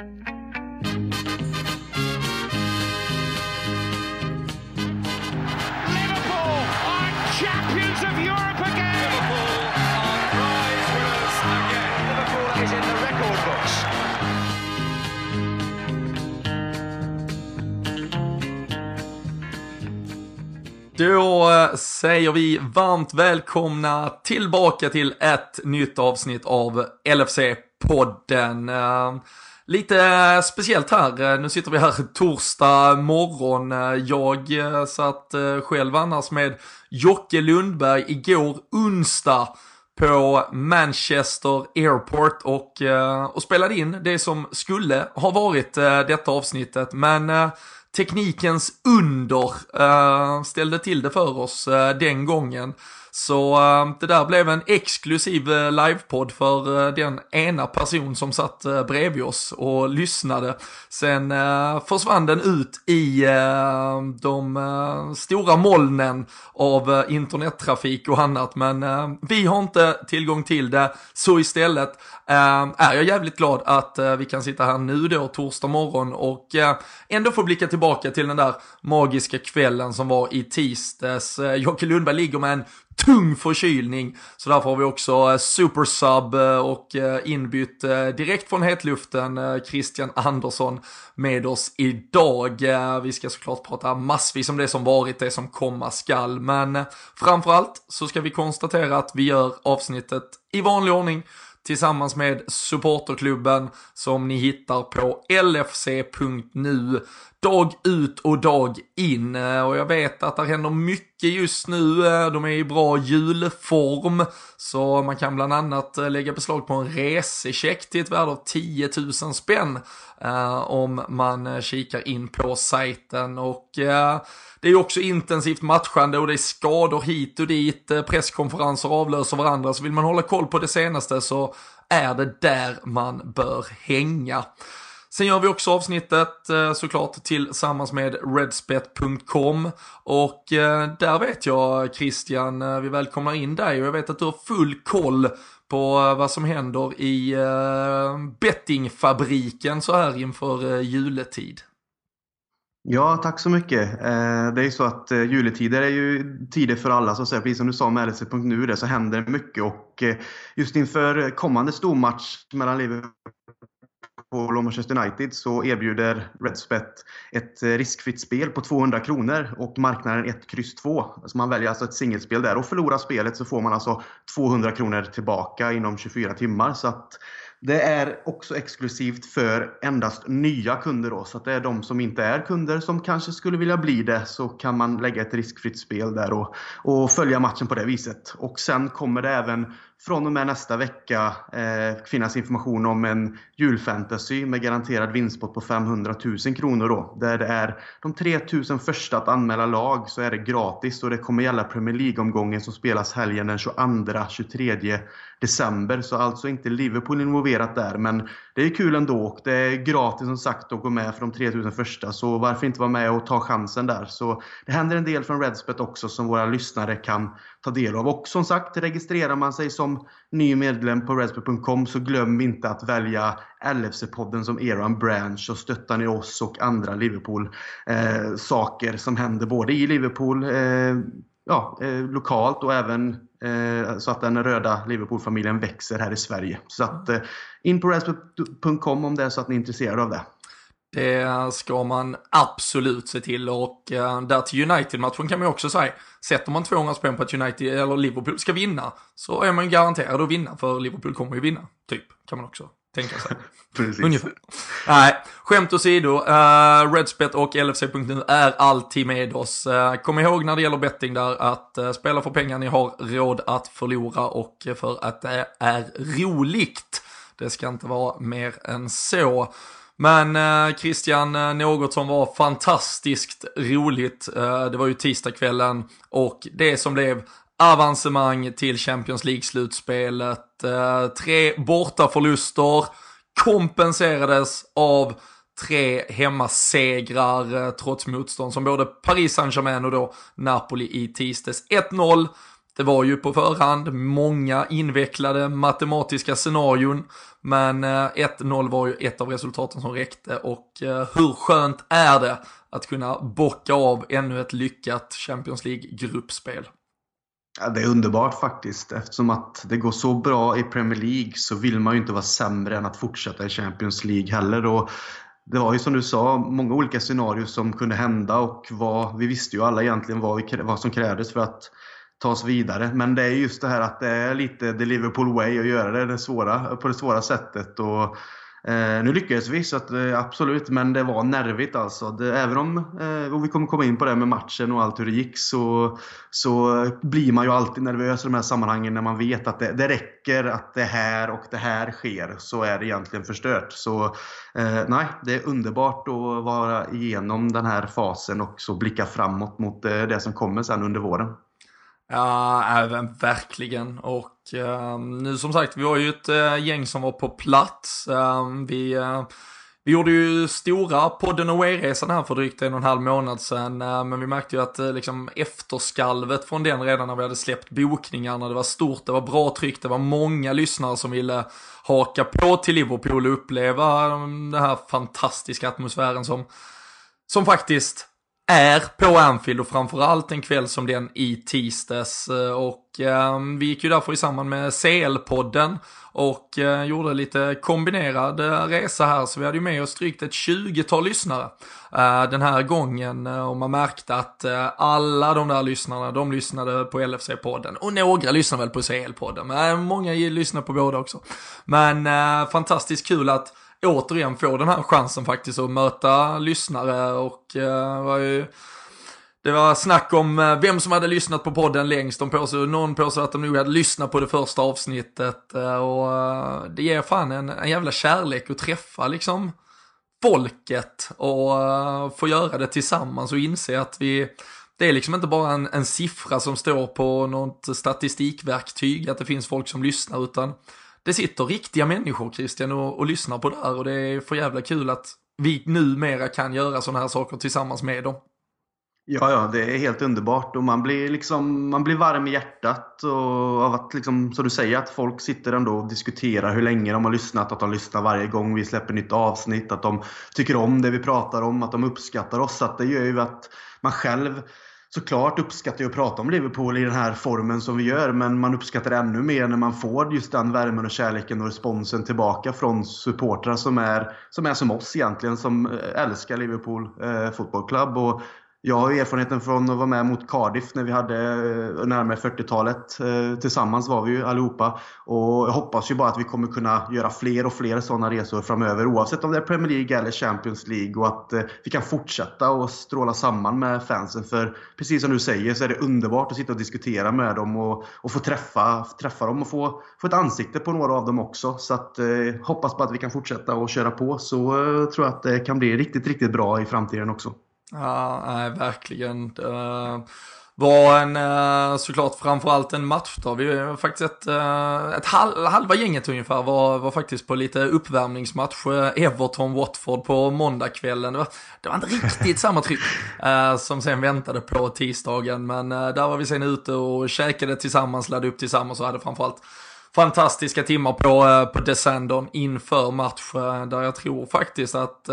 Liverpool are champions of Europe again. Liverpool are prize winners again. Liverpool is in the record books. Då eh, säger vi varmt välkomna tillbaka till ett nytt avsnitt av LFC-podden. Eh, Lite eh, speciellt här, eh, nu sitter vi här torsdag morgon. Eh, jag satt själv annars med Jocke Lundberg igår onsdag på Manchester Airport och, och spelade in det som skulle ha varit detta avsnittet. Men teknikens under ställde till det för oss den gången. Så eh, det där blev en exklusiv eh, livepodd för eh, den ena person som satt bredvid oss och lyssnade. Sen försvann den ut i de stora molnen av internettrafik och annat. Men vi har inte tillgång till det. Så istället Ehm, är jag jävligt glad att eh, vi kan sitta här nu då torsdag morgon och eh, ändå få blicka tillbaka till den där magiska kvällen som var i tisdags. Eh, Jocke Lundberg ligger med en tung förkylning. Så därför har vi också eh, supersub eh, och eh, inbytt eh, direkt från hetluften eh, Christian Andersson med oss idag. Eh, Vi ska såklart prata massvis om det som varit, det som komma skall. Men eh, framförallt så ska vi konstatera att vi gör avsnittet i vanlig ordning tillsammans med supporterklubben som ni hittar på lfc.nu dag ut och dag in. Eh, och jag vet att det händer mycket just nu. Eh, de är i bra julform. Så man kan bland annat eh, lägga beslag på en resecheck till ett värde av 10 000 spänn. eh, Om man kikar in på sajten. Och eh, det är också intensivt matchande och det är skador hit och dit. Eh, presskonferenser avlöser varandra. Så vill man hålla koll på det senaste så är det där man bör hänga. Sen gör vi också avsnittet eh, såklart tillsammans med redspet.com och eh, där vet jag Christian, vi välkomnar in dig och jag vet att du har full koll på vad som händer i bettingfabriken så här inför juletid. Ja, tack så mycket. Eh, det är ju så att eh, juletider är ju tider för alla, så att säga. Precis som du sa med LSE.nu där, så händer det mycket. Och eh, just inför kommande stormatch mellan Liverpool och Manchester United så erbjuder Redspet ett riskfritt spel på 200 kronor och marknaden 1, kryss 2. Så man väljer alltså ett singelspel där och förlorar spelet så får man alltså 200 kronor tillbaka inom 24 timmar. Så att det är också exklusivt för endast nya kunder då, så att det är de som inte är kunder som kanske skulle vilja bli det så kan man lägga ett riskfritt spel där och, och följa matchen på det viset. Och sen kommer det även från och med nästa vecka eh, finnas information om en julfantasy med garanterad vinstpott på 500 000 kronor då. Där det är de 3000 första att anmäla lag så är det gratis och det kommer gälla Premier League-omgången som spelas helgen den 22-23 december. Så alltså inte Liverpool involverat där men det är kul ändå och det är gratis som sagt att gå med för de 3000 första så varför inte vara med och ta chansen där. Så det händer en del från Redspet också som våra lyssnare kan ta del av. Och som sagt, registrerar man sig som ny medlem på redspet.com så glöm inte att välja LFC-podden som eran branch och stöttar ni oss och andra Liverpool-saker eh, som händer både i Liverpool, eh, ja, eh, lokalt och även eh, så att den röda Liverpool-familjen växer här i Sverige. Så att eh, in på redspet.com om det är så att ni är intresserade av det. Det ska man absolut se till och eh, där till United-matchen kan man ju också säga, sätter man 200 spänn på att United eller Liverpool ska vinna så är man ju garanterad att vinna för Liverpool kommer ju vinna, typ, kan man också tänka sig. Precis. Ungefär. Nej, skämt åsido, uh, Redspet och LFC.nu är alltid med oss. Uh, kom ihåg när det gäller betting där att uh, spela för pengar ni har råd att förlora och för att det är roligt. Det ska inte vara mer än så. Men eh, Christian, något som var fantastiskt roligt, eh, det var ju tisdagskvällen och det som blev avancemang till Champions League-slutspelet. Eh, tre bortaförluster kompenserades av tre hemmasegrar eh, trots motstånd som både Paris Saint-Germain och då Napoli i tisdags. 1-0 det var ju på förhand många invecklade matematiska scenarion, men eh, 1-0 var ju ett av resultaten som räckte och hur skönt är det att kunna bocka av ännu ett lyckat Champions League-gruppspel? Ja, det är underbart faktiskt. Eftersom att det går så bra i Premier League så vill man ju inte vara sämre än att fortsätta i Champions League heller. Och det var ju som du sa, många olika scenarier som kunde hända och vad, vi visste ju alla egentligen vad, vi, vad som krävdes för att ta oss vidare. Men det är just det här att det är lite the Liverpool way att göra det, det svåra, på det svåra sättet. Och Eh, nu lyckades vi, så att, eh, absolut, men det var nervigt alltså. Det, även om, eh, och vi kommer komma in på det med matchen och allt hur det gick, så, så blir man ju alltid nervös i de här sammanhangen när man vet att det, det räcker att det här och det här sker, så är det egentligen förstört. Så eh, nej, det är underbart att vara igenom den här fasen och så blicka framåt mot eh, det som kommer sen under våren. Ja, även verkligen. Och uh, nu som sagt, vi var ju ett uh, gäng som var på plats. Uh, vi, eh, vi gjorde ju stora podden Away-resan här för drygt en och en halv månad sedan. Ehm, men vi märkte ju att eh, liksom efterskalvet från den redan när vi hade släppt bokningarna, det var stort, det var bra tryck, det var många lyssnare som ville haka på till Liverpool och uppleva den här fantastiska atmosfären som, som faktiskt är på Anfield och framförallt en kväll som den i tisdags. Eh, och eh, vi gick ju därför i samband med CL-podden och eh, gjorde lite kombinerad eh, resa här. Så vi hade ju med oss drygt ett 20-tal lyssnare eh, den här gången. Eh, och man märkte att eh, alla de där lyssnarna, de lyssnade på LFC-podden. Och några lyssnade väl på CL-podden, men många lyssnade på båda också. Men fantastiskt kul att återigen få den här chansen faktiskt att möta lyssnare och eh, var ju det var snack om eh, vem som hade lyssnat på podden längst. De påstod, någon påstod att de nog hade lyssnat på det första avsnittet. Eh, och eh, det ger fan en, en jävla kärlek att träffa liksom folket och få göra det tillsammans och inse att vi det är liksom inte bara en, en siffra som står på något statistikverktyg, att det finns folk som lyssnar, utan det sitter riktiga människor Christian och, och lyssnar på det här och det är för jävla kul att vi numera kan göra sådana här saker tillsammans med dem. Ja, ja, det är helt underbart och man blir, liksom, man blir varm i hjärtat och av att, liksom, som du säger, att folk sitter ändå och diskuterar hur länge de har lyssnat, att de lyssnar varje gång vi släpper nytt avsnitt, att de tycker om det vi pratar om, att de uppskattar oss. Så att det gör ju att man själv såklart uppskattar jag att prata om Liverpool i den här formen som vi gör, men man uppskattar det ännu mer när man får just den värmen och kärleken och responsen tillbaka från supportrar som är som, är som oss egentligen, som eh, älskar Liverpool eh, Football Club. Och jag har erfarenheten från att vara med mot Cardiff när vi hade eh, närmare 40-talet. Eh, tillsammans var vi ju allihopa. Och jag hoppas ju bara att vi kommer kunna göra fler och fler sådana resor framöver. Oavsett om det är Premier League eller Champions League. Och att eh, vi kan fortsätta och stråla samman med fansen. För precis som du säger så är det underbart att sitta och diskutera med dem och, och få träffa, träffa dem och få, få ett ansikte på några av dem också. Så att, eh, hoppas bara att vi kan fortsätta och köra på. Så eh, tror jag att det kan bli riktigt, riktigt bra i framtiden också. Ja, nej, verkligen. Det var en, eh, såklart framförallt en match då. Vi var faktiskt ett, eh, ett halv, halva gänget ungefär var, var faktiskt på lite uppvärmningsmatch. Eh, Everton-Watford på måndagskvällen. Det var, det var inte riktigt samma tryck som sen väntade på tisdagen. Men där var vi sen ute och käkade tillsammans, laddade upp tillsammans och hade framförallt fantastiska timmar på, på Descendon inför match. Där jag tror faktiskt att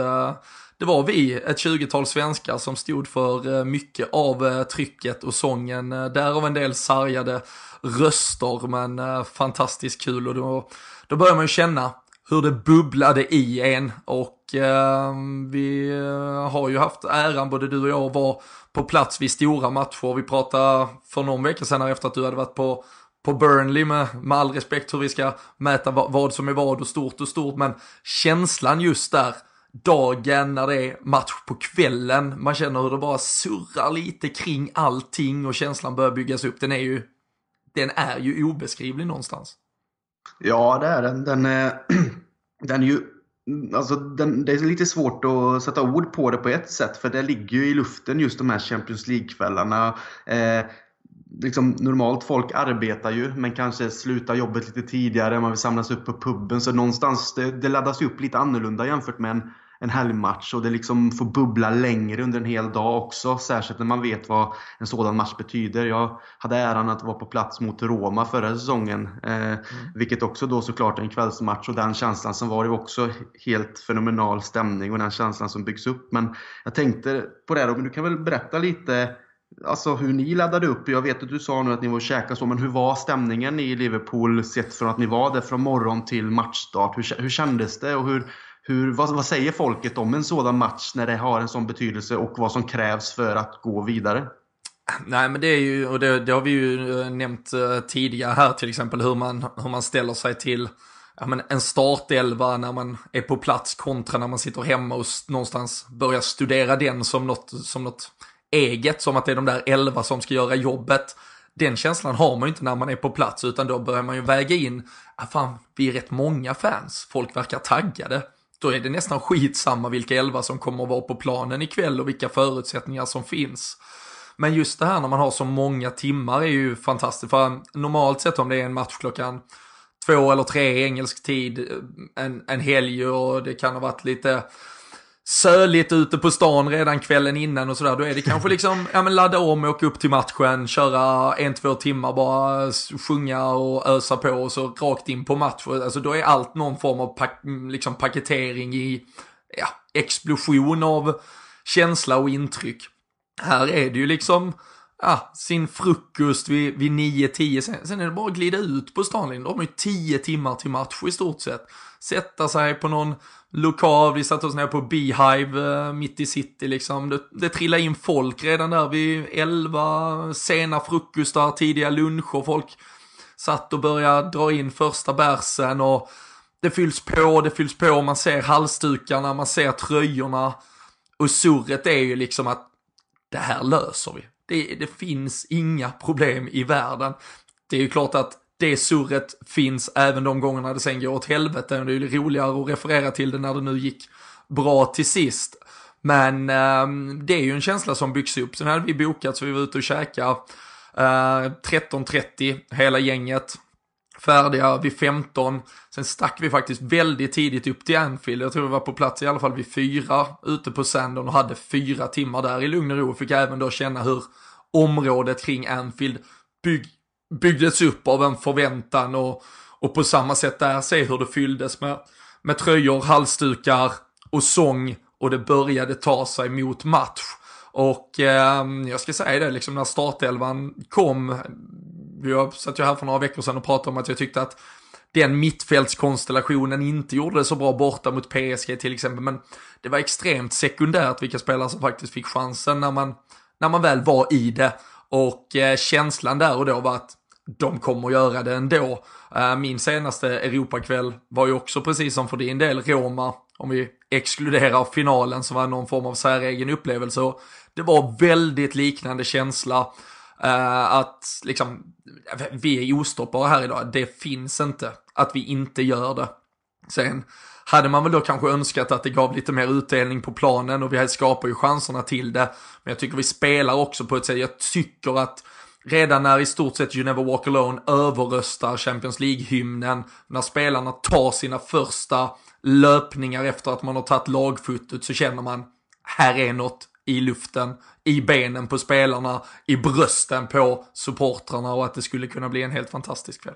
det var vi, ett 20-tal svenskar, som stod för eh, mycket av eh, trycket och sången. Eh, Därav en del sargade röster, men fantastiskt kul. Och då, då börjar man ju känna hur det bubblade i en. Och ehm, eh, vi har ju haft äran, både du och jag, att vara på plats vid stora matcher. Vi pratade för någon vecka sedan efter att du hade varit på på Burnley med, med all respekt hur vi ska mäta vad, vad som är vad och stort och stort. Men känslan just där dagen när det är match på kvällen. Man känner hur det bara surrar lite kring allting och känslan börjar byggas upp. Den är ju, den är ju obeskrivlig någonstans. Ja, det är den. Den är, eh, den är ju Alltså, den, det är lite svårt att sätta ord på det på ett sätt, för det ligger ju i luften just de här Champions League-kvällarna. Eh, liksom, normalt folk arbetar ju, men kanske slutar jobbet lite tidigare, man vill samlas upp på puben. Så någonstans, det, det laddas ju upp lite annorlunda jämfört med en, en helgmatch och det liksom får bubbla längre under en hel dag också. Särskilt när man vet vad en sådan match betyder. Jag hade äran att vara på plats mot Roma förra säsongen. Eh, mm. Vilket också då såklart är en kvällsmatch och den känslan som var det också helt fenomenal stämning och den känslan som byggs upp. Men jag tänkte på det Robin, du kan väl berätta lite Alltså hur ni laddade upp. Jag vet att du sa nu att ni var och käkade så, men hur var stämningen i Liverpool sett från att ni var där från morgon till matchstart? Hur, hur kändes det och hur, hur, vad, vad, säger folket om en sådan match när det har en sån betydelse och vad som krävs för att gå vidare? Nej men det är ju, och det, det har vi ju eh, nämnt eh, tidigare här till exempel, hur man, hur man ställer sig till ja, men en startelva när man är på plats kontra när man sitter hemma och någonstans börjar studera den som något, som något eget, som att det är de där elva som ska göra jobbet. Den känslan har man ju inte när man är på plats, utan då börjar man ju väga in, ah, fan, vi är rätt många fans, folk verkar taggade. Då är det nästan skitsamma vilka elva som kommer att vara på planen ikväll och vilka förutsättningar som finns. Men just det här när man har så många timmar är ju fantastiskt. För normalt sett om det är en match klockan två eller tre engelsk tid, eh, en, en helg och det kan ha varit lite söligt ute på stan redan kvällen innan och sådär. Då är det kanske liksom, ja men ladda om, åka upp till matchen, köra en, två timmar bara, sjunga och ösa på och så rakt in på match. Alltså då är allt någon form av pak liksom paketering i, ja, explosion av känsla och intryck. Här är det ju liksom, ja, sin frukost vid, vid 9-10, sen, sen, är det bara att glida ut på stan. Då har man ju 10 timmar till match i stort sett. Sätta sig på någon lokal, vi satte oss ner på Beehive eh, mitt i city liksom. Det, det trillade in folk redan där vid 11, sena frukostar, tidiga luncher. Folk satt och började dra in första bärsen och det fylls på, det fylls på, man ser halsdukarna, man ser tröjorna. Och surret är ju liksom att det här löser vi. Det, det finns inga problem i världen. Det är ju klart att det surret finns även de gångerna det sen går åt helvete. Det är ju roligare att referera till det när det nu gick bra till sist. Men eh, det är ju en känsla som byggs upp. Sen hade vi bokat så vi var ute och käkade eh, 13.30 hela gänget. Färdiga vid 15. Sen stack vi faktiskt väldigt tidigt upp till Anfield. Jag tror vi var på plats i alla fall vid fyra ute på Sandon och hade fyra timmar där i lugn och ro. Fick även då känna hur området kring Anfield bygg, byggdes upp av en förväntan och, och på samma sätt där se hur det fylldes med, med tröjor, halsdukar och sång och det började ta sig mot match. Och eh, jag ska säga det, liksom när startelvan kom, jag satt ju här för några veckor sedan och pratade om att jag tyckte att den mittfältskonstellationen inte gjorde det så bra borta mot PSG till exempel, men det var extremt sekundärt vilka spelare som faktiskt fick chansen när man, när man väl var i det. Och eh, känslan där och då var att de kommer att göra det ändå. Eh, min senaste Europakväll var ju också precis som för din del Roma, om vi exkluderar finalen som var någon form av säregen upplevelse. Det var väldigt liknande känsla. Eh, att liksom, vi är ostoppbara här idag, det finns inte att vi inte gör det. Sen hade man väl då kanske önskat att det gav lite mer utdelning på planen och vi skapar ju chanserna till det. Men jag tycker vi spelar också på ett sätt, jag tycker att redan när i stort sett You Never Walk Alone överröstar Champions League-hymnen, när spelarna tar sina första löpningar efter att man har tagit lagfotot så känner man, här är något i luften, i benen på spelarna, i brösten på supportrarna och att det skulle kunna bli en helt fantastisk kväll.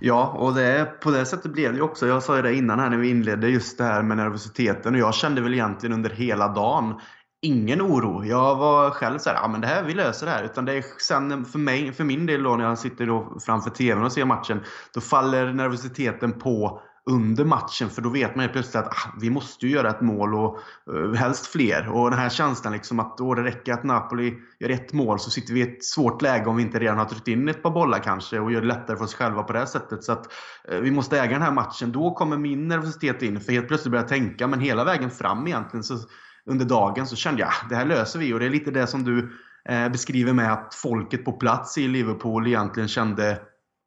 Ja, och det, på det sättet blev det också. Jag sa ju det innan här när vi inledde, just det här med nervositeten. Och jag kände väl egentligen under hela dagen ingen oro. Jag var själv såhär, ja men det här, vi löser det här. Utan det är sen för, mig, för min del då när jag sitter då framför TVn och ser matchen, då faller nervositeten på under matchen för då vet man ju plötsligt att ah, vi måste ju göra ett mål och uh, helst fler. Och den här känslan liksom att oh, det räcker att Napoli gör ett mål så sitter vi i ett svårt läge om vi inte redan har tryckt in ett par bollar kanske och gör det lättare för oss själva på det här sättet. Så att uh, vi måste äga den här matchen. Då kommer min nervositet in för helt plötsligt börjar jag tänka men hela vägen fram egentligen så under dagen så kände jag att ah, det här löser vi och det är lite det som du eh, beskriver med att folket på plats i Liverpool egentligen kände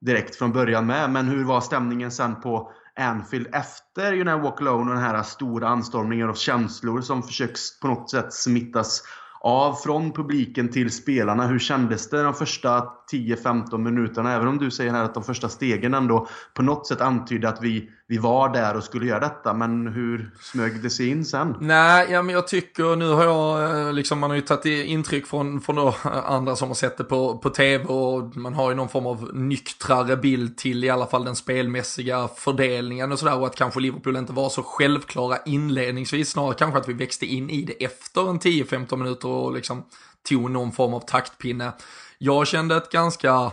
direkt från början med. Men hur var stämningen sen på Anfield efter You know, Walk Alone och den här stora anstormningen av känslor som försöks på något sätt smittas av från publiken till spelarna. Hur kändes det de första 10-15 minuterna? Även om du säger här att de första stegen ändå på något sätt antydde att vi, vi var där och skulle göra detta, men hur smög det sig in sen? Nej, ja, men jag tycker, nu har jag, eh, liksom, man har ju tagit intryck från, från då andra som har sett det på, på tv och man har ju någon form av nyktrare bild till i alla fall den spelmässiga fördelningen och sådär och att kanske Liverpool inte var så självklara inledningsvis, snarare kanske att vi växte in i det efter en 10-15 minuter och liksom tog någon form av taktpinne. Jag kände ett ganska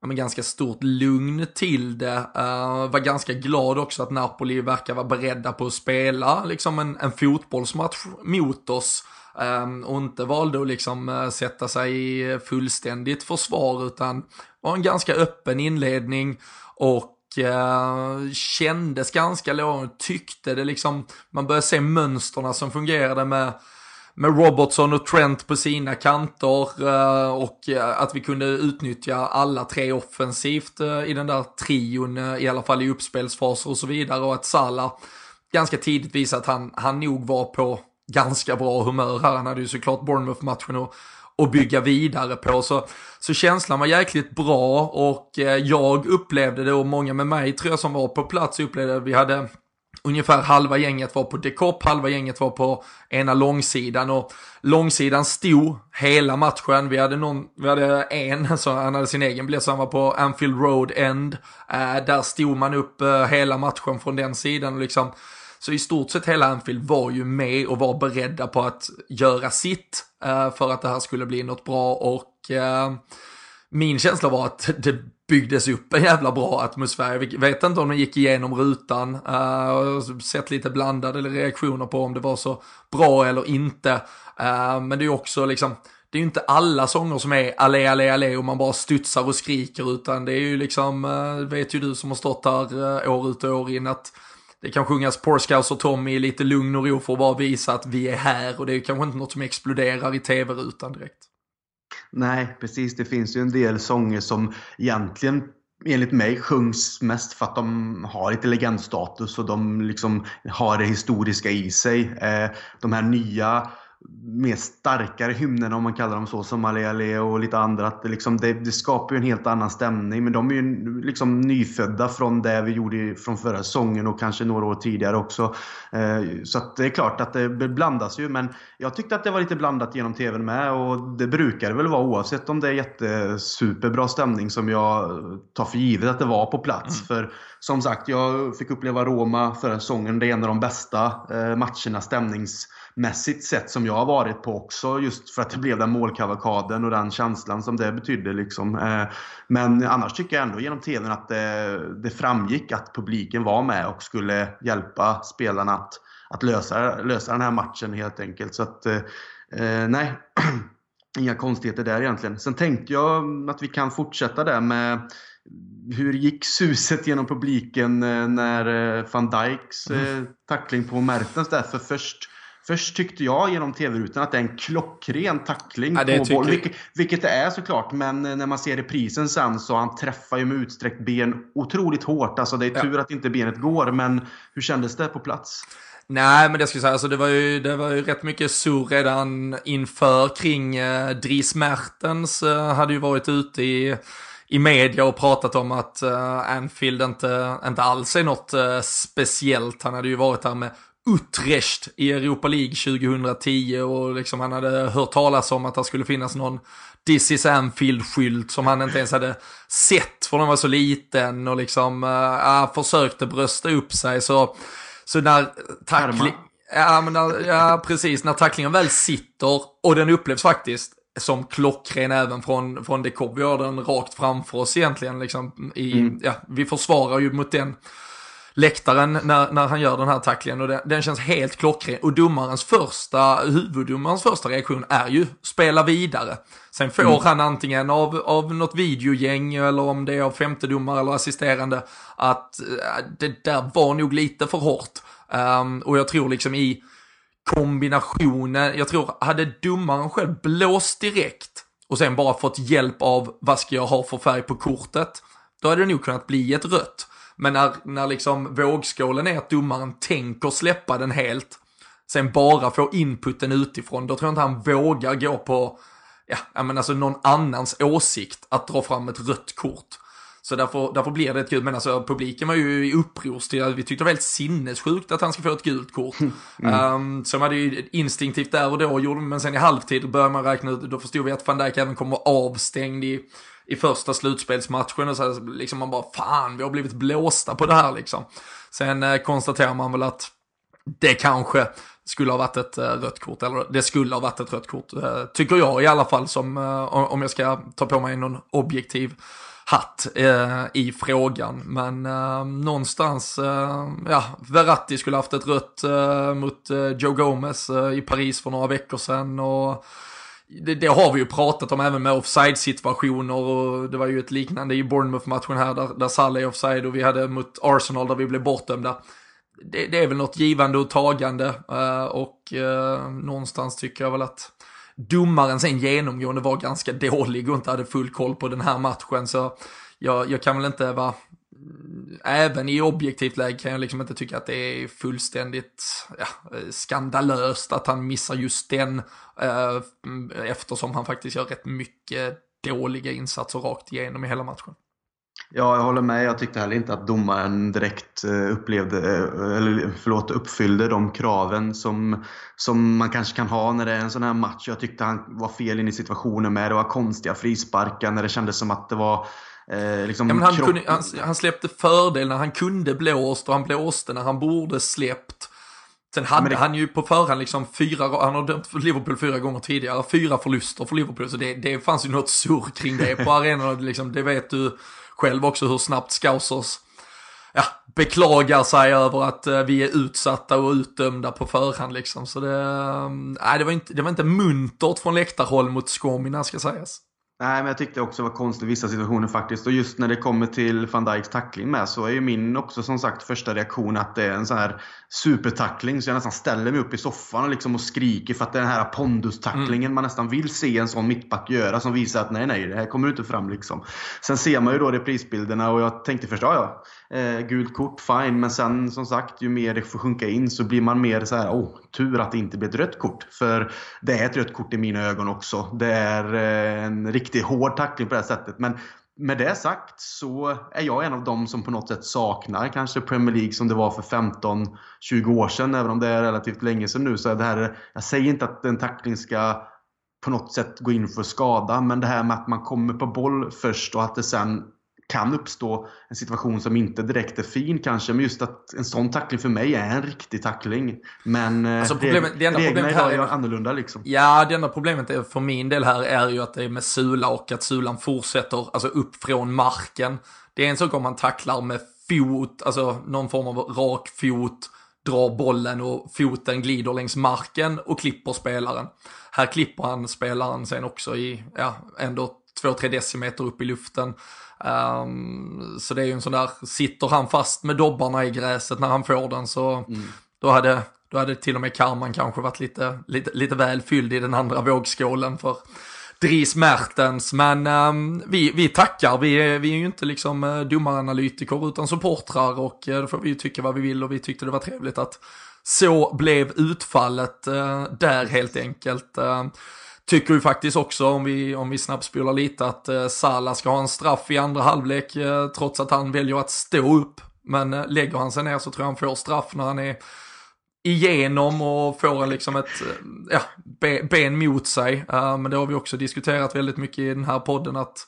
ja, men ganska stort lugn till det. Uh, var ganska glad också att Napoli verkar vara beredda på att spela liksom en, en fotbollsmatch mot oss. Um, och inte valde att liksom uh, sätta sig i fullständigt försvar utan var en ganska öppen inledning och uh, kändes ganska lågt, tyckte det liksom, man började se mönsterna som fungerade med med Robertson och Trent på sina kanter eh, och eh, att vi kunde utnyttja alla tre offensivt eh, i den där trion, i alla fall i uppspelsfaser och så vidare och att Salah ganska tidigt visade att han, han nog var på ganska bra humör här. Han hade ju såklart Bournemouth-matchen och, och bygga vidare på. Så, så känslan var jäkligt bra och jag upplevde det och många med mig tror jag som var på plats upplevde det. Vi hade ungefär halva gänget var på dekopp, halva gänget var på ena långsidan och långsidan stod hela matchen. Vi hade, någon, vi hade en, så han hade sin egen biljett, så han var på Anfield Road End. Eh, där stod man upp eh, hela matchen från den sidan och liksom så i stort sett hela Anfield var ju med och var beredda på att göra sitt eh, för att det här skulle bli något bra och eh, min känsla var att det byggdes upp en jävla bra atmosfär. Jag vet inte om den gick igenom rutan. Eh, uh, har sett lite blandade reaktioner på om det var så bra eller inte. Uh, men det är också liksom, det är ju inte alla sånger som är allé, allé, allé och man bara studsar och skriker utan det är ju liksom, uh, vet ju du som har stått här uh, år ut och år in att det kan sjungas Porscouse och Tommy i lite lugn och ro för att bara visa att vi är här och det är kanske inte något som exploderar i tv-rutan direkt. Nej, precis. Det finns ju en del sånger som egentligen enligt mig sjungs mest för att de har lite legendstatus och de liksom har det historiska i sig. Eh, de här nya mer starkare hymnerna om man kallar dem så, som Ale och lite andra. Att det, liksom, det, det, skapar ju en helt annan stämning. Men de är ju liksom nyfödda från det vi gjorde från förra säsongen och kanske några år tidigare också. Eh, så det är klart att det blandas ju. Men jag tyckte att det var lite blandat genom TVn med och det brukar det väl vara oavsett om det är jättesuperbra stämning som jag tar för givet att det var på plats. Mm. För som sagt, jag fick uppleva Roma förra säsongen. Det är en av de bästa eh, matcherna stämnings mässigt sett som jag har varit på också. Just för att det blev den målkavakaden och den känslan som det betydde. Liksom. Eh, men annars tycker jag ändå genom TVn att det, det framgick att publiken var med och skulle hjälpa spelarna att, att lösa, lösa den här matchen helt enkelt. Så att, eh, eh nej, inga konstigheter där egentligen. Sen tänkte jag att vi kan fortsätta där med hur gick suset genom publiken när van Dijks mm. tackling på Mertens där? För först Först tyckte jag genom tv-rutan att det är en klockren tackling ja, på boll. Vilket, vilket, det är såklart, men eh, när man ser reprisen sen så han träffar ju med utsträckt ben otroligt hårt. Alltså det är tur ja. att inte benet går, men hur kändes det på plats? Nej, men det ska jag säga, alltså det var ju, det var ju rätt mycket sur redan inför kring eh, Dries Mertens eh, hade ju varit ute i i media och pratat om att uh, Anfield inte, inte alls är något uh, speciellt. Han hade ju varit här med Utrecht i Europa League 2010 och liksom han hade hört talas om att det skulle finnas någon This is Anfield-skylt som han inte ens hade sett för den var så liten och liksom äh, försökte brösta upp sig så, så när tackling... Ja, men när, ja, precis. När tacklingen väl sitter och den upplevs faktiskt som klockren även från, från Dekob. Vi har den rakt framför oss egentligen. Liksom, i, mm. ja, vi försvarar ju mot den läktaren när, när han gör den här tacklingen och den, den känns helt klockren. Och domarens första, huvuddomarens första reaktion är ju spela vidare. Sen får mm. han antingen av, av något videogäng eller om det är av femtedomare eller assisterande att äh, det där var nog lite för hårt. Um, och jag tror liksom i kombinationen, jag tror hade domaren själv blåst direkt och sen bara fått hjälp av vad ska jag ha för färg på kortet, då hade det nog kunnat bli ett rött. Men när, när liksom vågskålen är att domaren tänker släppa den helt, sen bara får inputen utifrån, då tror jag inte han vågar gå på, ja, men alltså någon annans åsikt att dra fram ett rött kort. Så därför, därför blir det ett gult, men alltså publiken var ju i upprorsstil, vi tyckte det var helt sinnessjukt att han ska få ett gult kort. Mm. Um, så man hade ju instinktivt där och då gjorde men sen i halvtid började man räkna ut, då förstod vi att van Dijk även kommer avstängd i, i första slutspelsmatchen och så liksom man bara fan, vi har blivit blåsta på det här liksom. Sen eh, konstaterar man väl att det kanske skulle ha varit ett eh, rött kort, eller det skulle ha varit ett rött kort, eh, tycker jag i alla fall, som, eh, om jag ska ta på mig någon objektiv hatt i frågan. Men någonstans, ja, Verratti skulle haft ett rött mot Joe Gomez i Paris för några veckor sedan. Och det, det, har vi ju pratat om även med offside-situationer och det var ju ett liknande i Bournemouth-matchen här där, där Salah är offside och vi hade mot Arsenal där vi blev bortdömda. Det, det, är väl något givande och tagande eh, och eh, någonstans tycker jag väl att domaren sen genomgående var ganska dålig och inte hade full koll på den här matchen. Så jag, jag kan väl inte vara Även i objektivt läge kan jag liksom inte tycka att det är fullständigt ja, skandalöst att han missar just den eh, eftersom han faktiskt gör rätt mycket dåliga insatser rakt igenom i hela matchen. Ja, jag håller med. Jag tyckte heller inte att domaren direkt eh, upplevde, eh, eller förlåt, uppfyllde de kraven som, som man kanske kan ha när det är en sån här match. Jag tyckte han var fel in i situationen med. Det var konstiga frisparkar när det kändes som att det var Eh, liksom ja, han, kunde, han, han, släppte fördel när han kunde blåst och han blåste när han borde släppt. Sen hade det... han ju på förhand liksom fyra, han har dömt för Liverpool fyra gånger tidigare, fyra förluster för Liverpool. Så det, det fanns ju något surr kring det på arenan, liksom, det vet du själv också hur snabbt Scousers ja, beklagar sig över att uh, vi är utsatta och utdömda på förhand liksom. Så det, uh, det, var inte, det var inte muntert från läktarhåll mot Skomina ska sägas. Nej, men jag tyckte också det var konstigt i vissa situationer faktiskt. Och just när det kommer till van Dijks tackling med så är ju min också som sagt första reaktion att det är en sån här supertackling. Så jag nästan ställer mig upp i soffan och, liksom och skriker för att det är den här pondustacklingen mm. man nästan vill se en sån mittback göra som visar att nej, nej, det här kommer inte fram liksom. Sen ser man ju då reprisbilderna och jag tänkte först, ja, ja eh, gult kort, fine. Men sen som sagt, ju mer det får sjunka in så blir man mer så här, åh, tur att det inte blir ett rött kort. För det är ett rött kort i mina ögon också. Det är eh, en riktigt hård tackling på det här sättet. Men med det sagt så är jag en av dem som på något sätt saknar kanske Premier League som det var för 15-20 år sedan. Även om det är relativt länge sedan nu. Så det här, jag säger inte att en tackling ska på något sätt gå in för skada. Men det här med att man kommer på boll först och att det sen kan uppstå en situation som inte direkt är fin kanske. Men just att en sån tackling för mig är en riktig tackling. Men eh, alltså problemet, det enda reglerna problemet här är annorlunda liksom. Ja, det enda problemet är, för min del här är ju att det är med Sula och att Sulan fortsätter alltså upp från marken. Det är en sak om man tacklar med fot, alltså någon form av rak fot, drar bollen och foten glider längs marken och klipper spelaren. Här klipper han spelaren sen också i, ja, ändå 2-3 decimeter upp i luften. Um, så det är ju en sån där, sitter han fast med dobbarna i gräset när han får den så mm. då, hade, då hade till och med karman kanske varit lite, lite, lite väl fylld i den andra vågskålen för Dries Mertens. Men um, vi, vi tackar, vi vi är ju inte liksom uh, domaranalytiker utan supportrar och uh, då får vi ju tycka vad vi vill och vi tyckte det var trevligt att så blev utfallet uh, där helt enkelt. Tycker ju faktiskt också, om vi, om vi snabbspolar lite, att eh, Salah ska ha en straff i andra halvlek eh, trots att han väljer att stå upp. Men eh, lägger han sig ner så tror jag han får straff när han är igenom och får en liksom ett eh, ja, ben mot sig. Eh, men det har vi också diskuterat väldigt mycket i den här podden att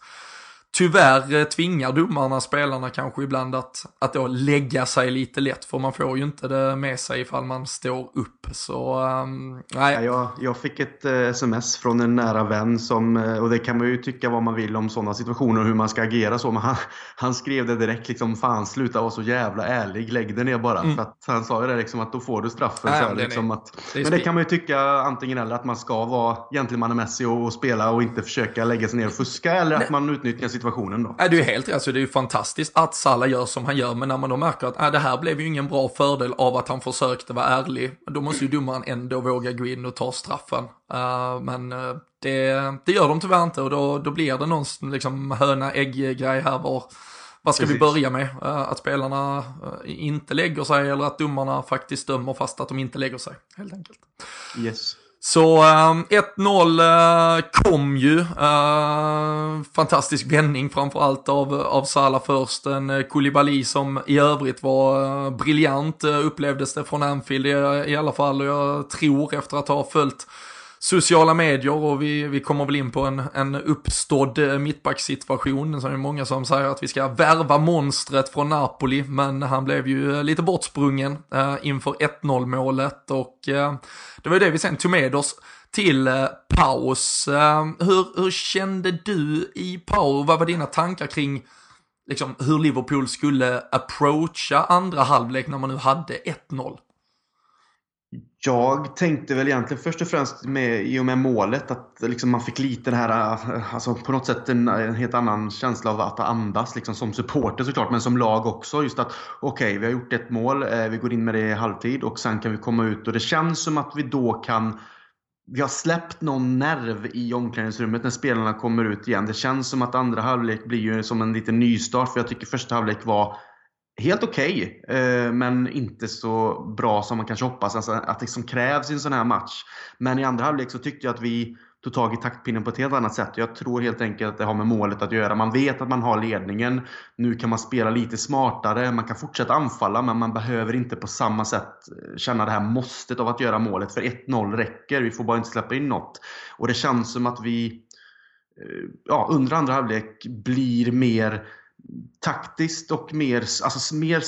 tyvärr eh, tvingar domarna spelarna kanske ibland att, att då lägga sig lite lätt för man får ju inte det med sig ifall man står upp. Så um, nej. Jag, jag fick ett eh, sms från en nära vän som, eh, och det kan man ju tycka vad man vill om sådana situationer och hur man ska agera så, men han, han skrev det direkt liksom, fan sluta vara så jävla ärlig, lägg det ner bara. Mm. För att han sa ju det liksom att då får du straffen. Nej, så det liksom att, det men det kan man ju tycka antingen eller att man ska vara gentlemannamässig och, och spela och inte försöka lägga sig ner och fuska eller nej. att man utnyttjar situationen då. Nej, det är helt alltså, det är ju fantastiskt att Salah gör som han gör, men när man då märker att äh, det här blev ju ingen bra fördel av att han försökte vara ärlig, då måste ju domaren ändå våga gå in och ta straffen. Uh, men uh, det, det gör de tyvärr inte och då, då blir det någon liksom höna-ägg-grej här var vad ska Precis. vi börja med? Uh, att spelarna inte lägger sig eller att domarna faktiskt dömer fast att de inte lägger sig, helt enkelt. Yes. Så äh, 1-0 äh, kom ju. Äh, fantastisk vändning framförallt av, av Salah först. En äh, Koulibaly som i övrigt var eh, briljant upplevdes det från Anfield i, i alla fall. Och jag tror efter att ha följt sociala medier och vi, vi kommer väl in på en, en uppstådd eh, mittbacksituation. Så är det många som säger att vi ska värva monstret från Napoli, men han blev ju eh, lite bortsprungen eh, inför 1-0 målet och eh, det var ju det vi sen tog med oss till eh, paus. Eh, hur, hur kände du i paus? Vad var dina tankar kring liksom, hur Liverpool skulle approacha andra halvlek när man nu hade 1-0? Jag tänkte väl egentligen först och främst med, i och med målet att liksom man fick lite det här, eh, alltså på något sätt en, en helt annan känsla av att andas liksom som supporter såklart, men som lag också. Just att okej, okay, vi har gjort ett mål, eh, vi går in med det i halvtid och sen kan vi komma ut och det känns som att vi då kan vi har släppt någon nerv i omklädningsrummet när spelarna kommer ut igen. Det känns som att andra halvlek blir ju som en liten nystart för jag tycker första halvlek var helt okej, okay, men inte så bra som man kanske hoppas alltså att det som krävs i en sån här match. Men i andra halvlek så tyckte jag att vi tog tag i taktpinnen på ett helt annat sätt. Jag tror helt enkelt att det har med målet att göra. Man vet att man har ledningen. Nu kan man spela lite smartare. Man kan fortsätta anfalla, men man behöver inte på samma sätt känna det här måstet av att göra målet. För 1-0 räcker. Vi får bara inte släppa in något. Och det känns som att vi eh, ja, under andra halvlek blir mer taktiskt och mer, alltså mer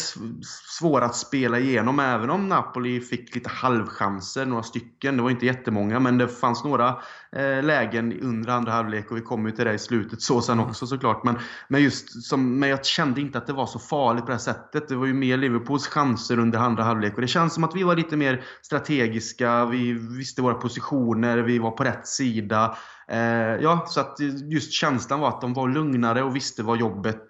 svåra att spela igenom. Även om Napoli fick lite halvchanser, några stycken. Det var inte jättemånga, men det fanns några eh, lägen under andra halvlek och vi kommer ju till det i slutet så sen också såklart. Men, men, just som, men jag kände inte att det var så farligt på det här sättet. Det var ju mer Liverpools chanser under andra halvlek och det känns som att vi var lite mer strategiska. Vi visste våra positioner, vi var på rätt sida. Eh, ja, så att just känslan var att de var lugnare och visste vad jobbet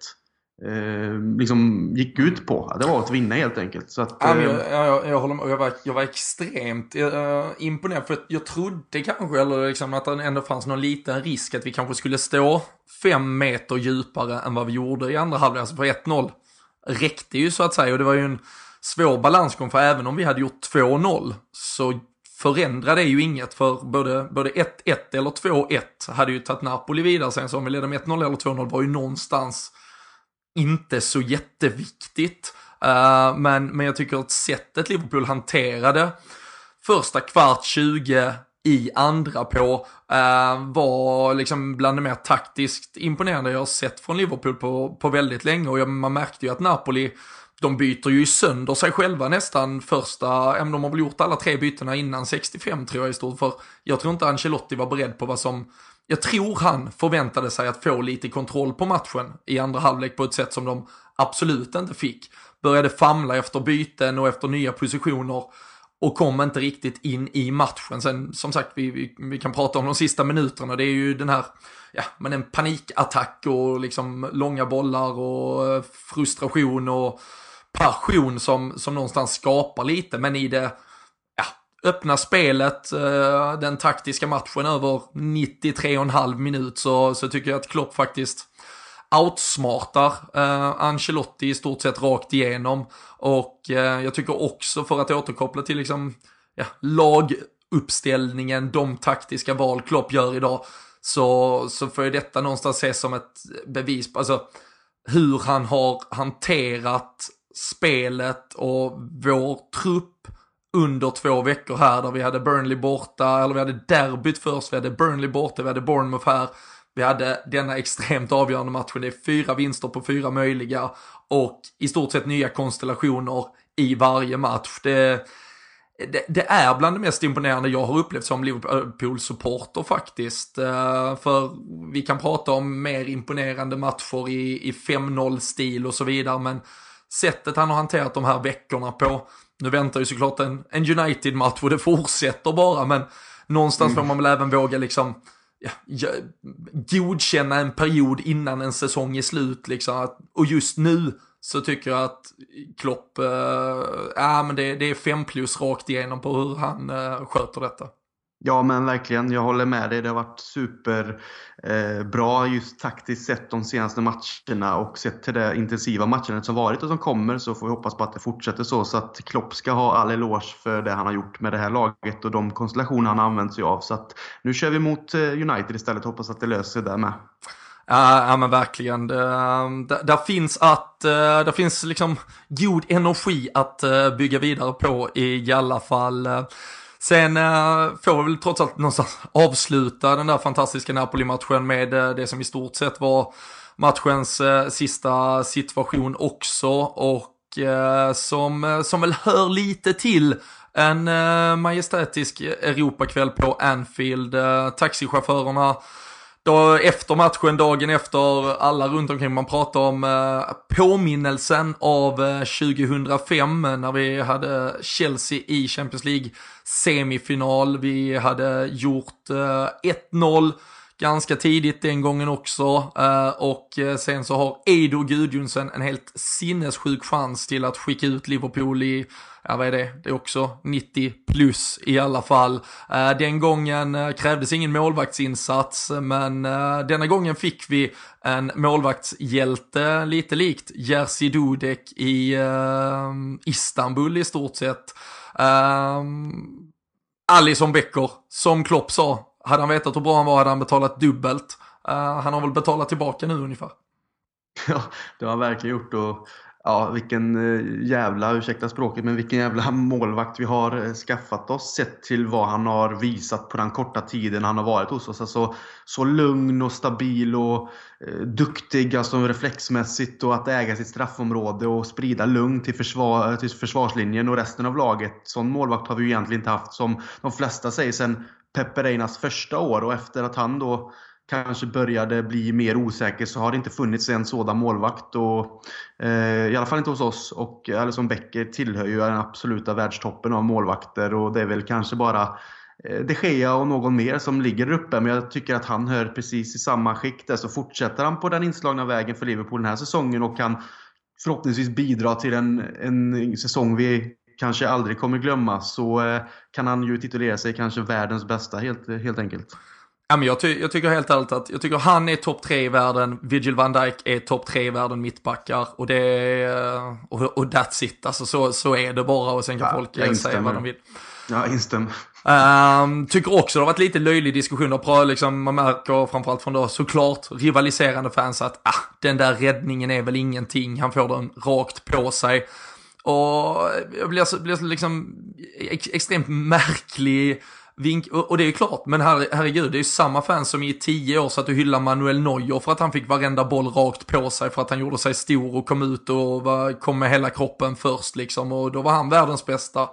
eh, liksom gick ut på. Det var att vinna helt enkelt. Så att, ja, jag, eh, jag, jag, håller med. Jag var, jag var extremt uh, imponerad. För jag trodde kanske, eller liksom att det ändå fanns någon liten risk att vi kanske skulle stå fem meter djupare än vad vi gjorde i andra halvlek. Alltså på 1-0 räckte ju så att säga. Och det var ju en svår balansgång. För även om vi hade gjort 2-0 så förändrade det ju inget. För både, både 1-1 eller 2-1 hade ju tagit Napoli vidare sen. Så om vi ledde med 1-0 eller 2-0 var ju någonstans inte så jätteviktigt. Uh, men, men jag tycker att sättet Liverpool hanterade första kvart 20 i andra på uh, var liksom bland det mer taktiskt imponerande jag har sett från Liverpool på, på väldigt länge och jag, man märkte ju att Napoli de byter ju sönder sig själva nästan första, ja, de har väl gjort alla tre bytena innan 65 tror jag i stort för jag tror inte Ancelotti var beredd på vad som jag tror han förväntade sig att få lite kontroll på matchen i andra halvlek på ett sätt som de absolut inte fick. Började famla efter byten och efter nya positioner och kom inte riktigt in i matchen. Sen som sagt, vi, vi, vi, kan prata om de sista minuterna. Det är ju den här, ja, men en panikattack och liksom långa bollar och eh, frustration och passion som, som någonstans skapar lite. Men i det öppna spelet, eh, den taktiska matchen över 93,5 minut så, så tycker jag att Klopp faktiskt outsmartar eh, Ancelotti i stort sett rakt igenom. Och eh, jag tycker också för att återkoppla till liksom, ja, laguppställningen, de taktiska val Klopp gör idag, så, så får ju detta någonstans ses som ett bevis på alltså, hur han har hanterat spelet och vår trupp under två veckor här där vi hade Burnley borta, eller vi hade derbyt först, vi hade Burnley borta, vi hade Bournemouth här. Vi hade denna extremt avgörande matchen, det är fyra vinster på fyra möjliga och i stort sett nya konstellationer i varje match. Det, det, det, är bland det mest imponerande jag har upplevt som Liverpool-supporter faktiskt. Eh, för vi kan prata om mer imponerande matcher i, i 5-0-stil och så vidare, men sättet han har hanterat de här veckorna på, nu väntar ju såklart en, en United-match och det fortsätter bara, men någonstans mm. får man väl även våga liksom ja, godkänna en period innan en säsong är slut. Liksom. Och just nu så tycker jag att Klopp, äh, men det, det är fem plus rakt igenom på hur han äh, sköter detta. Ja, men verkligen. Jag håller med dig. Det har varit superbra eh, just taktiskt sett de senaste matcherna och sett till det intensiva matchandet som varit och som kommer så får vi hoppas på att det fortsätter så. Så att Klopp ska ha all eloge för det han har gjort med det här laget och de konstellationer han har använt sig av. Så att nu kör vi mot eh, United istället. Hoppas att det löser sig där med. Ja, men verkligen. Det, ehm, där, där, finns att, eh, där finns liksom god energi att eh, bygga vidare på i alla fall. Sen äh, får vi väl trots allt någonstans avsluta den där fantastiska Napoli-matchen med äh, det som i stort sett var matchens äh, sista situation också och som, som väl hör lite till en majestätisk Europakväll på Anfield. taxichaufförerna då efter matchen, dagen efter, alla runt omkring, man pratar om eh, påminnelsen av eh, 2005 eh, när vi hade Chelsea i Champions League semifinal. Vi hade gjort eh, 1-0 ganska tidigt den gången också. Eh, och eh, sen så har Edo Gudjonsen en helt sinnessjuk chans till att skicka ut Liverpool i ja vad är det, det är också 90 plus i alla fall. Eh, den gången krävdes ingen målvaktsinsats, men denna gången fick vi en målvaktshjälte lite likt Jerzy Dudek i Istanbul i stort sett. Alison Becker, som Klopp sa, hade han vetat hur bra han var hade han betalat dubbelt. Eh, han har väl betalat tillbaka nu ungefär. Ja, det har han verkligen gjort och Ja, vilken eh, jävla, ursäkta språket, men vilken jävla målvakt vi har eh, skaffat oss sett till vad han har visat på den korta tiden han har varit hos oss. Alltså, så lugn och stabil och eh, duktig alltså reflexmässigt och att äga sitt straffområde och sprida lugn till, försvar, eh, till försvarslinjen och resten av laget. Sån målvakt har vi ju egentligen inte haft som de flesta säger sen Pepe Reinas första år och efter att han då kanske började bli mer osäker så har det inte funnits en sådan målvakt. Och, eh, I alla fall inte hos oss. Och eh, Alisson Becker tillhör ju den absoluta världstoppen av målvakter och det är väl kanske bara eh, de Gea och någon mer som ligger där uppe. Men jag tycker att han hör precis i samma skikt där. Så fortsätter han på den inslagna vägen för Liverpool den här säsongen och kan förhoppningsvis bidra till en, en säsong vi kanske aldrig kommer glömma så eh, kan han ju titulera sig kanske världens bästa helt, helt enkelt. Ja, men jag, ty jag tycker helt ärligt att jag tycker han är topp tre i världen, Vigil van Dijk är topp tre i världen mittbackar och det är, och, och that's it, alltså så, så är det bara och sen kan ja, folk säga vad de vill. Ja, instämmer. Um, tycker också det har varit lite löjlig diskussion, och liksom, man märker framförallt från då såklart rivaliserande fans att ah, den där räddningen är väl ingenting, han får den rakt på sig. Och jag blir, blir liksom extremt märklig Vink, och det är ju klart, men her, herregud, det är ju samma fans som i tio år satt och hyllade Manuel Neuer för att han fick varenda boll rakt på sig för att han gjorde sig stor och kom ut och var, kom med hela kroppen först liksom och då var han världens bästa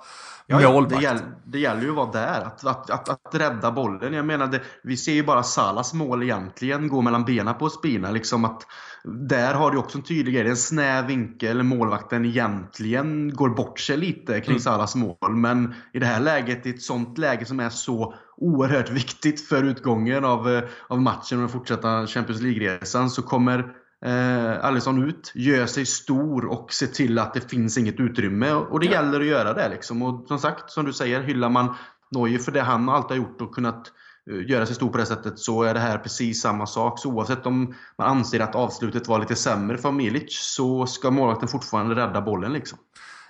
Ja, målvakt. Det gäller, det gäller ju att vara där, att, att, att, att rädda bollen. Jag menar, det, vi ser ju bara Salas mål egentligen gå mellan benen på Spina. Liksom att, där har du också en tydlig grej. Det är en snäv vinkel. Målvakten egentligen går bort sig lite kring mm. Salas mål. Men i det här läget, i ett sånt läge som är så oerhört viktigt för utgången av, eh, av matchen och den fortsatta Champions League-resan, så kommer eh, Alisson ut, gör sig stor och ser till att det finns inget utrymme. Och det ja. gäller att göra det. Liksom. Och som sagt, som du säger, hyllar man Neuer för det han alltid har gjort och kunnat Eh, göra sig stor på det sättet så är det här precis samma sak. Så oavsett om man anser att avslutet var lite sämre för Milic så ska målvakten fortfarande rädda bollen. Liksom.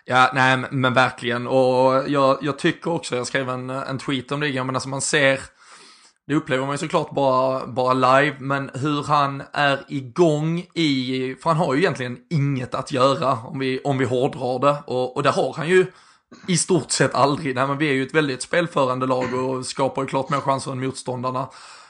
Ja, nej men verkligen. Och jag, jag tycker också, jag skrev en, en tweet om det, men alltså man ser det upplever man ju såklart bara, bara live, men hur han är igång i, för han har ju egentligen inget att göra om vi, om vi hårdrar det. Och, och det har han ju i stort sett aldrig. Nej, men vi är ju ett väldigt spelförande lag och skapar ju klart mer chanser än motståndarna.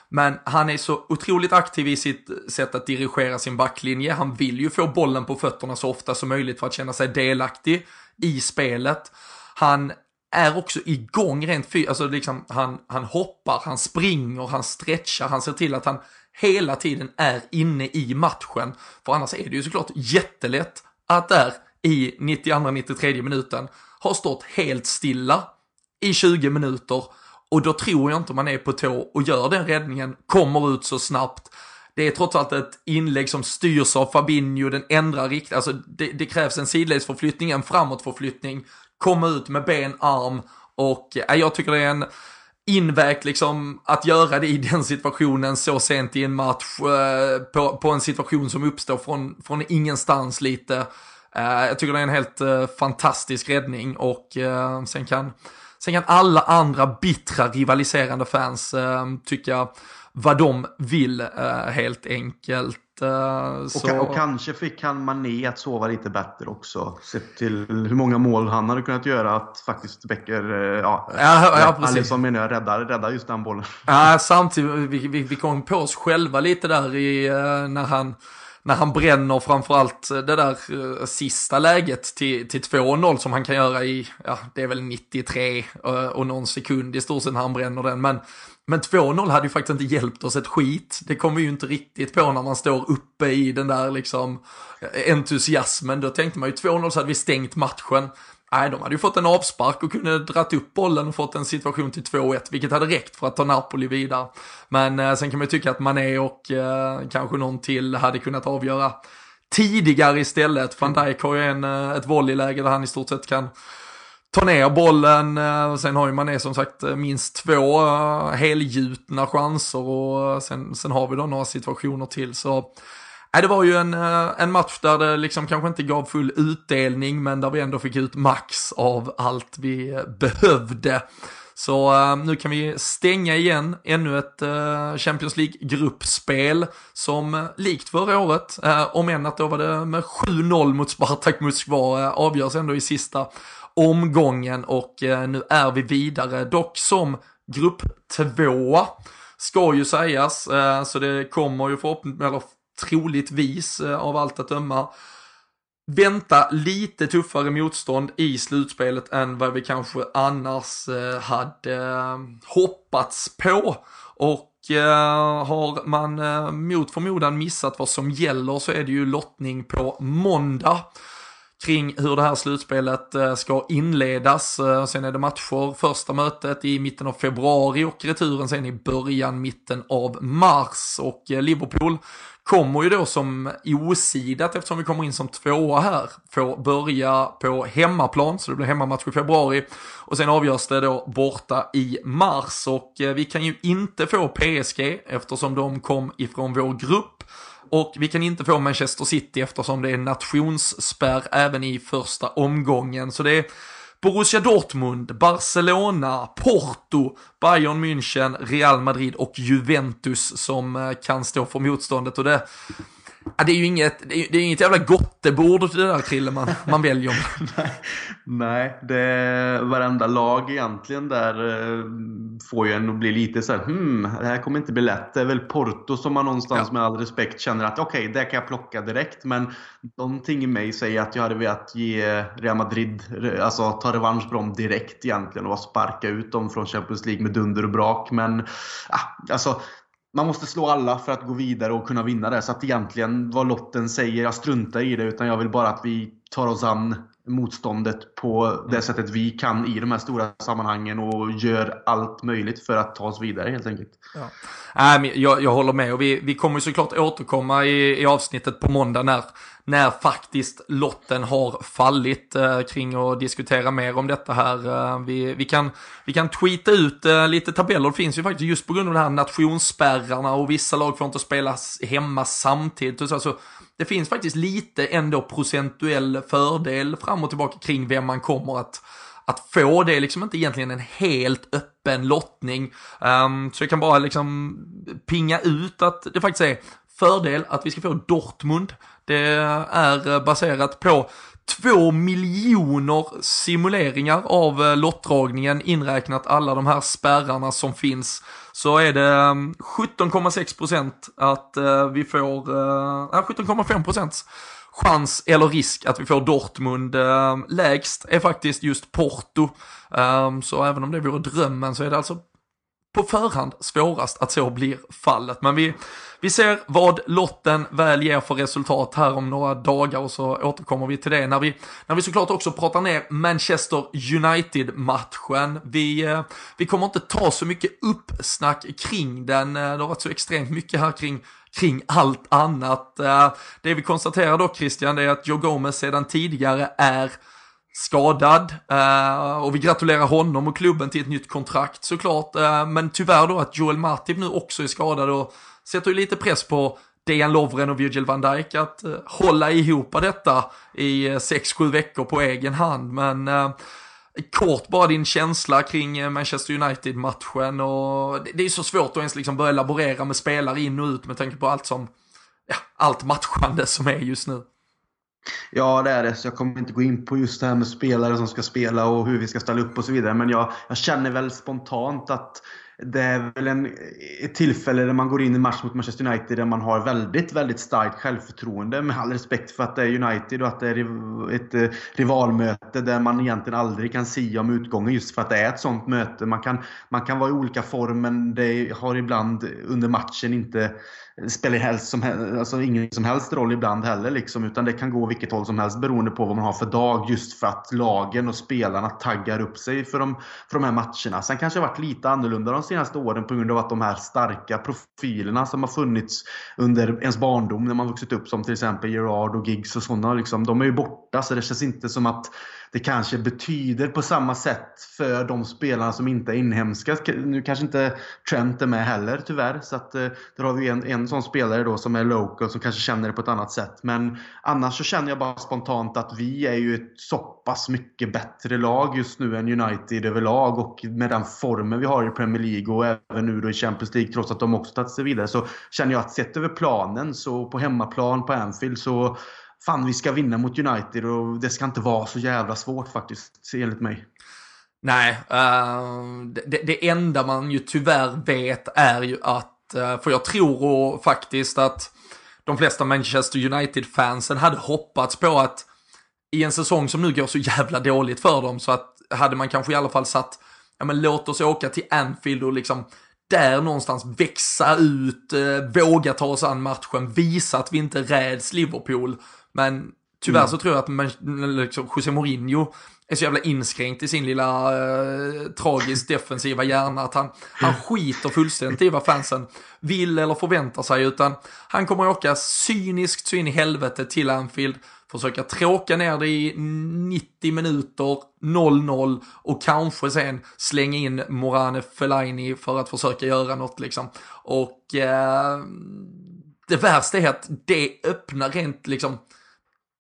Men han är så otroligt aktiv i sitt sätt att dirigera sin backlinje. Han vill ju få bollen på fötterna så ofta som möjligt för att känna sig delaktig i spelet. Han är också igång rent fysiskt, alltså liksom han, han hoppar, han springer, han stretchar, han ser till att han hela tiden är inne i matchen. För annars är det ju såklart jättelätt att där i 92-93 minuten har stått helt stilla i 20 minuter och då tror jag inte man är på tå och gör den räddningen, kommer ut så snabbt. Det är trots allt ett inlägg som styrs av Fabinho, den ändrar riktning, alltså det, det krävs en sidledsförflyttning, en framåtförflyttning komma ut med ben, arm och äh, jag tycker det är en invägt liksom att göra det i den situationen så sent i en match eh, på, på en situation som uppstår från, från ingenstans lite. Eh, jag tycker det är en helt eh, fantastisk räddning och eh, sen kan Sen kan alla andra bittra rivaliserande fans tycka vad de vill helt enkelt. Eh, och, och, kanske fick han Mané att sova lite bättre också. Sett till hur många mål han hade kunnat göra att faktiskt Becker, ja, ja, ja. Alisson menar jag, räddar, räddar just den bollen. Ja, samtidigt, vi, vi, vi kom på oss själva lite där i, när han när han bränner framförallt eh, det där eh, sista läget till, till 2-0 som han kan göra i, ja det är väl 93 eh, och någon sekund i stort sett när han bränner den. Men men 2-0 hade ju faktiskt inte hjälpt oss ett skit. Det kommer ju inte riktigt på när man står uppe i den där liksom entusiasmen. Då tänkte man ju 2-0 så hade vi stängt matchen. Nej, de hade ju fått en avspark och kunde dratt upp bollen och fått en situation till 2-1, vilket hade räckt för att ta Napoli vidare. Men eh, sen kan man ju tycka att Mané och eh, kanske någon till hade kunnat avgöra tidigare istället. Van Dijk har ju en, eh, ett volleyläge där han i stort sett kan ta ner bollen. Eh, sen har ju Mané som sagt eh, minst två helgjutna chanser och sen, sen har vi då några situationer till. Så Nej, det var ju en, eh, en match där det liksom kanske inte gav full utdelning men där vi ändå fick ut max av allt vi eh, behövde. Så uh, nu kan vi stänga igen ännu ett uh, Champions League-gruppspel som uh, likt förra året, om än att då var det med 7-0 mot Spartak Moskva, avgörs ändå i sista omgången och nu är vi vidare, dock som grupp tvåa ska ju sägas, så det kommer ju förhoppningsvis, eller troligtvis eh, av allt att döma, vänta lite tuffare motstånd i slutspelet än vad vi kanske annars eh, hade eh, hoppats på. Och har man mot förmodan missat vad som gäller så är det ju lottning på måndag kring hur det här slutspelet ska inledas. Sen är det matcher, första mötet i mitten av februari och returen sen i början, mitten av mars. Och Liverpool kommer ju då som osidat eftersom vi kommer in som tvåa här, få börja på hemmaplan, så det blir hemmamatch i februari. Och sen avgörs det då borta i mars och eh, vi kan ju inte få PSG eftersom de kom ifrån vår grupp. Och vi kan inte få Manchester City eftersom det är nationsspärr även i första omgången. Så det är Borussia Dortmund, Barcelona, Porto, Bayern München, Real Madrid och Juventus som eh, kan stå för motståndet. Och det, Ja, det är ju inget, det är, det är inget jävla gottebord det där Krille man, man väljer. Nej, det är varenda lag egentligen där eh, får ju en att bli lite så här, hmm, det här kommer inte bli lätt. Det är väl Porto som man någonstans ja. med all respekt känner att okej, okay, det kan jag plocka direkt. Men någonting i mig säger att jag hade velat ge Real Madrid, alltså ta revansch på dem direkt egentligen och sparka ut dem från Champions League med dunder och brak. Men alltså man måste slå alla för att gå vidare och kunna vinna det. Så att egentligen vad lotten säger, jag struntar i det. Utan jag vill bara att vi tar oss an motståndet på det sättet vi kan i de här stora sammanhangen och gör allt möjligt för att ta oss vidare helt enkelt. Ja. Äh, jag, jag håller med och vi, vi kommer såklart återkomma i, i avsnittet på måndag när, när faktiskt lotten har fallit eh, kring att diskutera mer om detta här. Eh, vi, vi, kan, vi kan tweeta ut eh, lite tabeller, det finns ju faktiskt just på grund av de här nationsspärrarna och vissa lag får inte spelas hemma samtidigt. Och så, alltså, det finns faktiskt lite ändå procentuell fördel fram och tillbaka kring vem man kommer att att få det är liksom inte egentligen en helt öppen lottning. Um, så jag kan bara liksom pinga ut att det faktiskt är fördel att vi ska få Dortmund. Det är baserat på två miljoner simuleringar av lottdragningen inräknat alla de här spärrarna som finns så är det ehm, 17,6% att eh, vi får, eh, uh, 17,5% chans eller risk att vi får Dortmund. Ehm, lägst är faktiskt just Porto. Ehm, så även om det vore drömmen så är det alltså på förhand svårast att så blir fallet. Men vi, vi ser vad lotten väl ger för resultat här om några dagar och så återkommer vi till det när vi, när vi såklart också pratar ner Manchester United-matchen. Vi, eh, vi kommer inte ta så mycket uppsnack kring den, eh, det har varit så extremt mycket här kring kring allt annat. Eh, det vi konstaterar då Christian, det är att Joe Gomez sedan tidigare är skadad. Eh, och vi gratulerar honom och klubben till ett nytt kontrakt såklart. Eh, men tyvärr då att Joel Matip nu också är skadad och sätter ju lite press på Dejan Lovren och Virgil van Dijk att eh, hålla ihop detta i eh, 6-7 veckor på egen hand. Men eh, kort bara din känsla kring eh, Manchester United-matchen och det är så svårt att ens liksom börja laborera med spelare in och ut med tanke på allt som, ja, allt matchande som är just nu. Ja, det är det. Så jag kommer inte gå in på just det här med spelare som ska spela och hur vi ska ställa upp och så vidare. Men jag, jag känner väl spontant att det är väl en, ett tillfälle där man går in i match mot Manchester United där man har väldigt, väldigt starkt självförtroende. Med all respekt för att det är United och att det är ett eh, rivalmöte där man egentligen aldrig kan sia om utgången just för att det är ett sånt möte. Man kan, man kan vara i olika form men det har ibland under matchen inte spelar helst som, alltså ingen som helst roll ibland heller. Liksom, utan det kan gå vilket håll som helst beroende på vad man har för dag. Just för att lagen och spelarna taggar upp sig för de, för de här matcherna. Sen kanske det har varit lite annorlunda de senaste åren på grund av att de här starka profilerna som har funnits under ens barndom när man vuxit upp som till exempel Gerard och Giggs och sådana. Liksom, de är ju borta så det känns inte som att det kanske betyder på samma sätt för de spelarna som inte är inhemska. Nu kanske inte Trent är med heller tyvärr. Så att, eh, där har vi en, en sån spelare då som är local som kanske känner det på ett annat sätt. Men annars så känner jag bara spontant att vi är ju ett så pass mycket bättre lag just nu än United överlag. Och med den formen vi har i Premier League och även nu då i Champions League trots att de också tagit sig vidare. Så känner jag att sett över planen så på hemmaplan på Anfield så fan vi ska vinna mot United och det ska inte vara så jävla svårt faktiskt, enligt mig. Nej, uh, det, det, enda man ju tyvärr vet är ju att, uh, för jag tror faktiskt att de flesta Manchester United-fansen hade hoppats på att i en säsong som nu går så jävla dåligt för dem så att hade man kanske i alla fall satt, ja men låt oss åka till Anfield och liksom där någonstans växa ut, eh, våga ta oss an matchen, visa att vi inte räds Liverpool. Men tyvärr mm. så tror jag att man, liksom, José Mourinho är så jävla inskränkt i sin lilla eh, tragiskt defensiva hjärna att han, han skiter fullständigt i vad fansen vill eller förväntar sig utan han kommer åka cyniskt så in i helvete till Anfield, försöka tråka ner det i 90 minuter, 0-0 och kanske sen slänga in Morane Fellaini för att försöka göra något liksom. Och eh, det värsta är att det öppnar rent liksom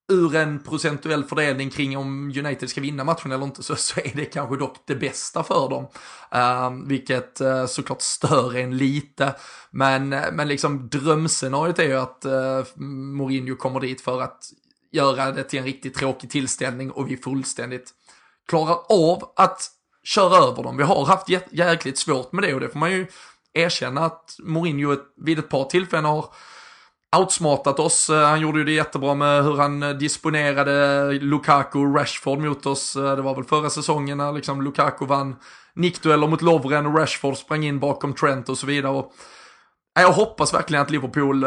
ur en procentuell fördelning kring om United ska vinna matchen eller inte så, så är det kanske dock det bästa för dem. Uh, vilket uh, såklart stör en lite. Men, eh, men liksom drömscenariot är ju att uh, Mourinho kommer dit för att göra det till en riktigt tråkig tillställning och vi fullständigt klarar av att köra över dem. Vi har haft jä jäkligt svårt med det och det får man ju erkänna att Mourinho vid ett par tillfällen har outsmartat oss. Eh, han gjorde ju det jättebra med hur han eh, disponerade Lukaku och Rashford mot oss. Eh, det var väl förra säsongen när liksom Lukaku vann nickdueller mot Lovren och Rashford sprang in bakom Trent och så vidare. Och jag hoppas verkligen att Liverpool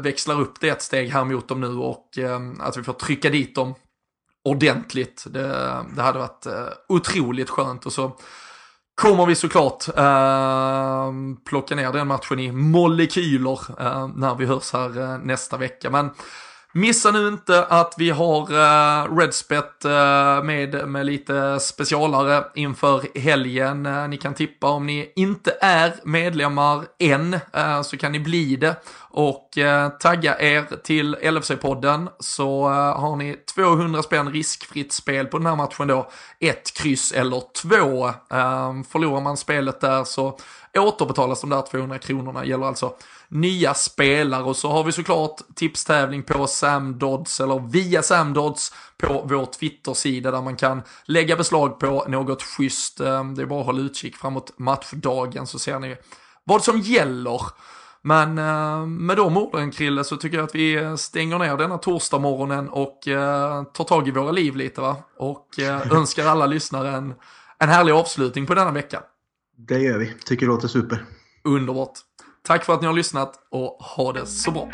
växlar upp det ett steg här mot dem nu och att vi får trycka dit dem ordentligt. Det, det hade varit otroligt skönt och så kommer vi såklart eh, plocka ner den matchen i molekyler eh, när vi hörs här eh, nästa vecka. Men Missa nu inte att vi har eh, uh, Redspet uh, eh, med, med lite specialare inför helgen. Uh, ni kan tippa om ni inte är medlemmar än så kan ni bli det och tagga er till LFC-podden så har ni 200 spänn riskfritt spel på den här matchen då. Ett kryss eller två. förlorar man spelet där så återbetalas de där 200 kronorna. Gäller alltså nya spelare och så har vi såklart tipstävling på Sam Dodds eller via Sam Dodds på vår Twitter-sida där man kan lägga beslag på något schysst. Ehm, det är bara att hålla utkik framåt matchdagen så ser ni vad som gäller. Men eh, med de orden Krille så tycker jag att vi stänger ner denna torsdag morgonen och eh, tar tag i våra liv lite va. Och eh, önskar alla lyssnare en, en härlig avslutning på denna vecka. Det gör vi, tycker det låter super. Underbart. Tack för att ni har lyssnat och ha det så bra.